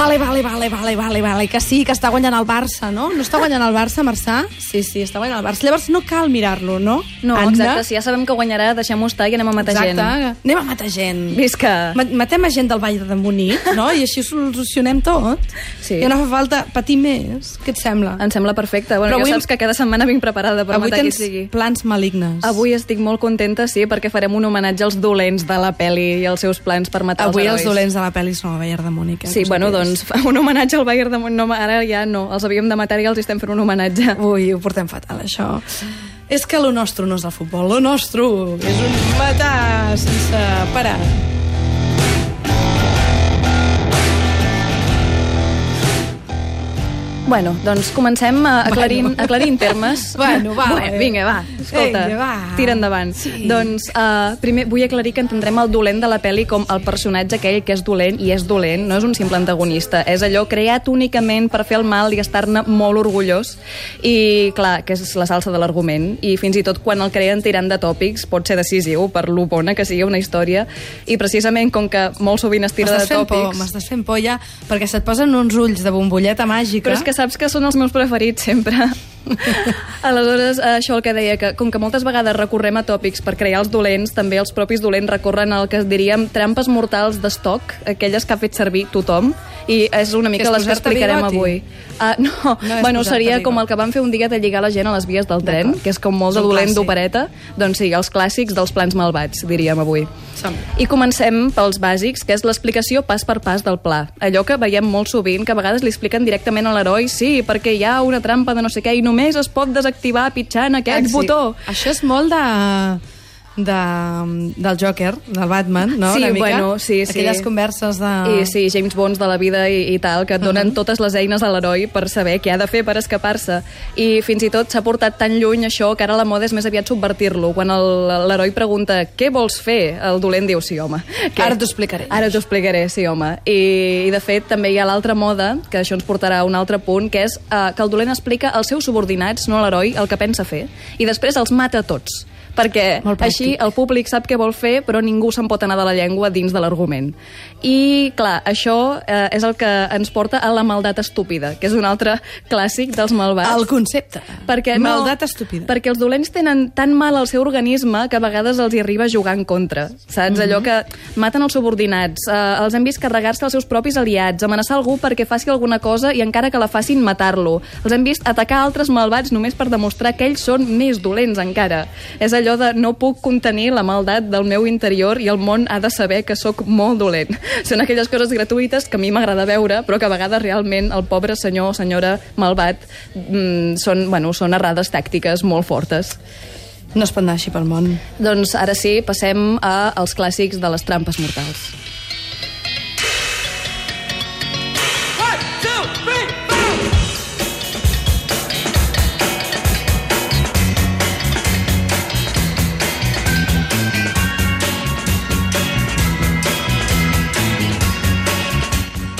Vale, vale, vale, vale, vale, vale, que sí, que està guanyant el Barça, no? No està guanyant el Barça, Marçà? Sí, sí, està guanyant el Barça. Llavors no cal mirar-lo, no? No, Anna? exacte, si ja sabem que guanyarà, deixem-ho estar i anem a matar Exacte. gent. Anem a matar gent. Visca! Ma- Matem a gent del Vall de Munic, no? I així solucionem tot. Sí. I no fa falta patir més. Què et sembla? Em sembla perfecte. Bueno, Però ja avui- saps que cada setmana vinc preparada per Avui matar qui sigui. plans malignes. Avui estic molt contenta, sí, perquè farem un homenatge als dolents de la peli i els seus plans per matar Avui els els herois. dolents de la pel·li són el Bayern de Múnich. Eh? Sí, bueno, sapiguis. Doncs un homenatge al Bayern de. No, ara ja no, els havíem de matar i els estem fent un homenatge. Ui, ho portem fatal, això. És que lo nostre no és el futbol, lo nostre és un matar sense parar. Bueno, doncs comencem a aclarint, Bueno. aclarint termes. Bueno, va, Bueno, vinga, va, escolta, Vinga, va. tira endavant. Sí. Doncs uh, primer vull aclarir que entendrem el dolent de la pel·li com el personatge aquell que és dolent i és dolent, no és un simple antagonista, és allò creat únicament per fer el mal i estar-ne molt orgullós i, clar, que és la salsa de l'argument i fins i tot quan el creen tirant de tòpics pot ser decisiu per lo bona que sigui una història i precisament com que molt sovint es tira de M'estàs fent por, tòpics... m'estàs fent por ja, perquè se't posen uns ulls de bombolleta màgica. Però és que saps que són els meus preferits sempre. Aleshores, això el que deia, que com que moltes vegades recorrem a tòpics per crear els dolents, també els propis dolents recorren al que diríem trampes mortals d'estoc, aquelles que ha fet servir tothom, i és una mica és les que explicarem bigoti? avui. Uh, no, No no bueno, seria com el que van fer un dia de lligar la gent a les vies del tren, que és com molt de dolent d'opereta, doncs sí, els clàssics dels plans malvats, diríem avui. Som. I comencem pels bàsics, que és l'explicació pas per pas del pla. Allò que veiem molt sovint, que a vegades li expliquen directament a l'heroi, sí, perquè hi ha una trampa de no sé què i només es pot desactivar pitjant aquest Sí. botó. Això és molt de de, del Joker, del Batman, no? Sí, Una mica? bueno, sí, sí. Aquelles converses de... I sí, James Bonds de la vida i, i tal, que et donen totes les eines a l'heroi per saber què ha de fer per escapar-se. I fins i tot s'ha portat tan lluny això que ara la moda és més aviat subvertir-lo. Quan el- l'heroi pregunta què vols fer, el dolent diu sí, home. Què? Ara t'ho explicaré. Ara t'ho explicaré, sí, home. I, I, de fet, també hi ha l'altra moda, que això ens portarà a un altre punt, que és uh, que el dolent explica als seus subordinats, no a l'heroi, el que pensa fer, i després els mata tots perquè així el públic sap què vol fer, però ningú se'n pot anar de la llengua dins de l'argument. I, clar, això eh, és el que ens porta a la maldat estúpida, que és un altre clàssic dels malvats. El concepte. Perquè Maldat no, estúpida. Perquè els dolents tenen tan mal el seu organisme que a vegades els hi arriba a jugar en contra. Saps? Mhm. Allò que maten els subordinats, eh, els hem vist carregar-se els seus propis aliats, amenaçar algú perquè faci alguna cosa i encara que la facin matar-lo. Els hem vist atacar altres malvats només per demostrar que ells són més dolents encara. És allò de no puc contenir la maldat del meu interior i el món ha de saber que sóc molt dolent. Són aquelles coses gratuïtes que a mi m'agrada veure, però que a vegades realment el pobre senyor o senyora malvat mm, són, bueno, són errades tàctiques molt fortes. No es pot anar així pel món. Doncs ara sí, passem a als clàssics de les trampes mortals.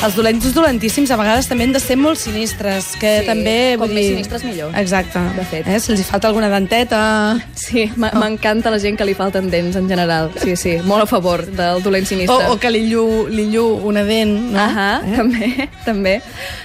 Els dolents dolentíssims a vegades també han de ser molt sinistres, que Sí, també... com vull més dir- sinistres millor. Exacte. De fet. Eh? Si els falta alguna denteta... Sí, m'encanta la gent que li falten dents en general. Sí, sí, molt a favor del dolent O, sinistre. o que li llu, li llu una dent, no? Ahà, eh? també, també.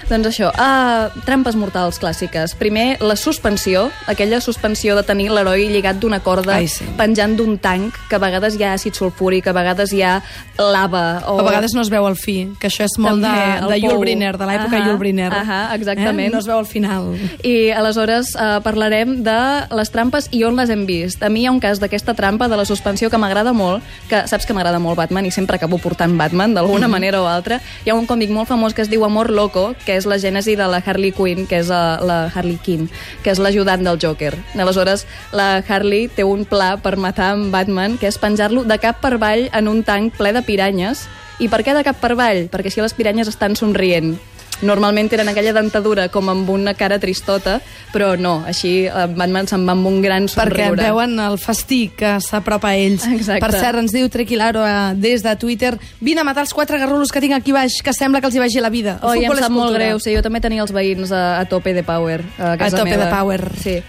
Doncs això, uh, trampes mortals clàssiques. Primer, la suspensió, aquella suspensió de tenir l'heroi lligat d'una corda Ai, sí. penjant d'un tanc, que a vegades hi ha àcid sulfúric, a vegades hi ha lava. O... A vegades no es veu el fi, que això és molt de, el de. Yul Brynner, de l'època Ahà, Yul Brynner. ahà, exactament. Eh? No es veu al final. I aleshores eh, parlarem de les trampes i on les hem vist. A mi hi ha un cas d'aquesta trampa de la suspensió que m'agrada molt, que saps que m'agrada molt Batman i sempre acabo portant Batman d'alguna manera o altra. Hi ha un còmic molt famós que es diu Amor Loco, que és la gènesi de la Harley Quinn, que és uh, la Harley Quinn, que és l'ajudant del Joker. Aleshores, la Harley té un pla per matar en Batman, que és penjar-lo de cap per avall en un tanc ple de piranyes. I per què de cap per avall? Perquè si les piranyes estan somrient. Normalment tenen aquella dentadura com amb una cara tristota, però no, així eh, Batman se'n va amb un gran Perquè somriure. veuen el fastí que s'apropa a ells. Exacte. Per cert, ens diu Trequilaro eh, des de Twitter vine a matar els quatre garrulos que tinc aquí baix, que sembla que els hi vagi la vida. El Oi, em sap molt greu. Sí, jo també tenia els veïns a, a tope de power. A, casa A tope meva. de power. Sí.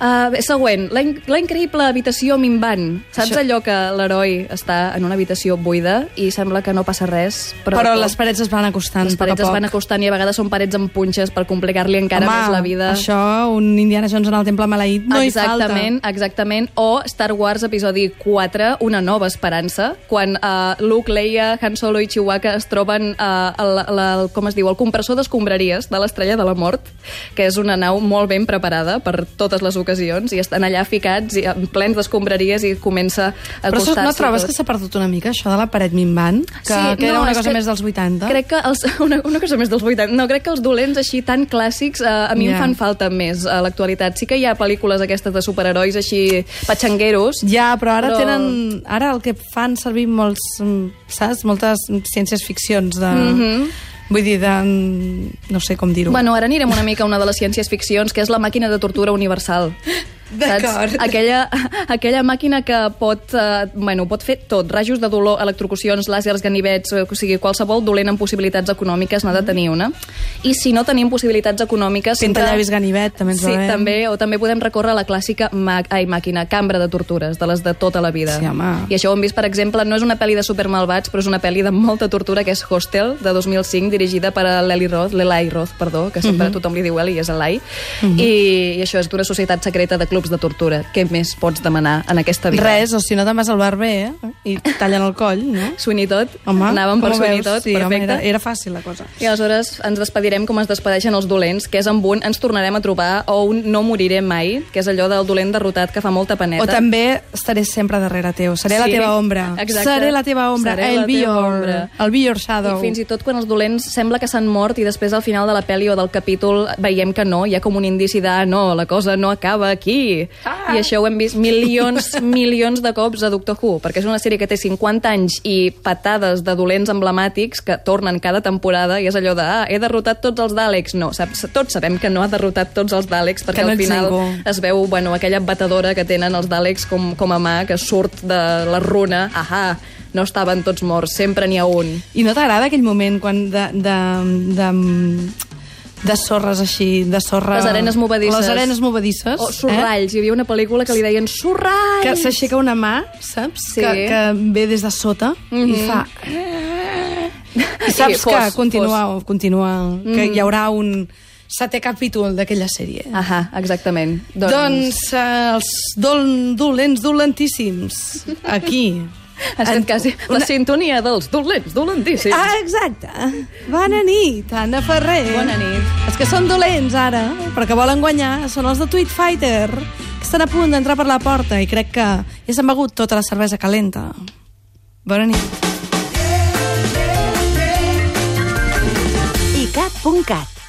Uh, bé, següent, la, in la increïble habitació minvant. Saps Això- allò que l'heroi està en una habitació buida i sembla que no passa res, però, Però, les parets es van acostant les parets es van acostant i a vegades són parets amb punxes per complicar-li encara Home, més la vida. això, un Indiana Jones en el temple maleït, no exactament, hi falta. exactament. O Star Wars episodi 4, Una nova esperança, quan uh, Luke, Leia, Han Solo i Chewbacca es troben uh, el, el, el, com es diu, el compressor d'escombraries de l'Estrella de la Mort, que és una nau molt ben preparada per totes les ocasions, i estan allà ficats i en plens d'escombraries i comença a Però això, acostar-se no trobes tot. que s'ha perdut una mica, això de la paret minvant? Que, que era una cosa més dels 80? Crec que els, una, una cosa més dels 80. No, crec que els dolents així tan clàssics eh, a mi Ja. em fan falta més a l'actualitat. Sí que hi ha pel·lícules aquestes de superherois així patxangueros. Ja, però ara Però- tenen... Ara el que fan servir molts, mm, saps? Moltes ciències ficcions de... Mhm. Vull dir, de... No sé com dir-ho. Bueno, ara anirem una mica a una de les ciències-ficcions, que és la màquina de tortura universal. D'acord. Aquella, aquella màquina que pot, eh, bueno, pot fer tot, rajos de dolor, electrocucions, làsers, ganivets, eh, o sigui, qualsevol dolent amb possibilitats econòmiques n'ha de tenir una. I si no tenim possibilitats econòmiques... Pintallavis ganivet, també ens Sí, va bé. també, o també podem recórrer a la clàssica mà, ai, màquina, cambra de tortures, de les de tota la vida. Sí, home. I això ho hem vist, per exemple, no és una pel·li de supermalvats, però és una pel·li de molta tortura, que és Hostel, de 2005, dirigida per l'Eli Roth, l'Elai Roth, perdó, que sempre Mhm. tothom li diu Eli, és Elai, I, i això és d'una societat secreta de clubs de tortura. Què més pots demanar en aquesta vida? Res, o si no te'n vas al barber eh? i tallen el coll, no? Sweeney Todd, Home, anàvem per Sweeney? Todd, sí, home, perfecte. era, era fàcil la cosa. I aleshores ens despedirem com es despedeixen els dolents, que és amb un ens tornarem a trobar o un no moriré mai, que és allò del dolent derrotat que fa molta paneta. O també estaré sempre darrere teu. Seré la Sí, teva ombra. exacte. Seré la teva ombra. Seré la be teva your, ombra. Be your shadow. I fins i tot quan els dolents sembla que s'han mort i després al final de la pel·li o del capítol veiem que no, hi ha com un indici de "Ah, no, la cosa no acaba aquí. Ah. I això ho hem vist milions, milions de cops a Doctor Who, perquè és una sèrie que té 50 anys i patades de dolents emblemàtics que tornen cada temporada i és allò de, ah, he derrotat tots els Daleks. No, saps, tots sabem que no ha derrotat tots els Daleks perquè no al final ningú. es veu bueno, aquella batedora que tenen els Daleks com, com a mà, que surt de la runa. Ahà, no estaven tots morts, sempre n'hi ha un. I no t'agrada aquell moment quan de, de, de, de sorres així, de sorra... Les arenes movedisses. Les arenes movedisses. O sorralls, hi havia una pel·lícula que li deien Eh? sorralls! Que s'aixeca una mà, saps? Sí. Que, que ve des de sota i Mhm. fa... I saps fos, que continua, continua, que Mhm. hi haurà un setè capítol d'aquella sèrie. Ahà, exactament. Doncs, Doncs eh, els dol, dolents dolentíssims, aquí. ha estat quasi la una- sintonia dels dolents, dolentíssims. Ah, exacte. Bona nit, Anna Ferrer. Bona nit. Els que són dolents ara, però que volen guanyar, són els de Tweet Fighter, que estan a punt d'entrar per la porta i crec que ja s'han begut tota la cervesa calenta. Bona nit. icat.cat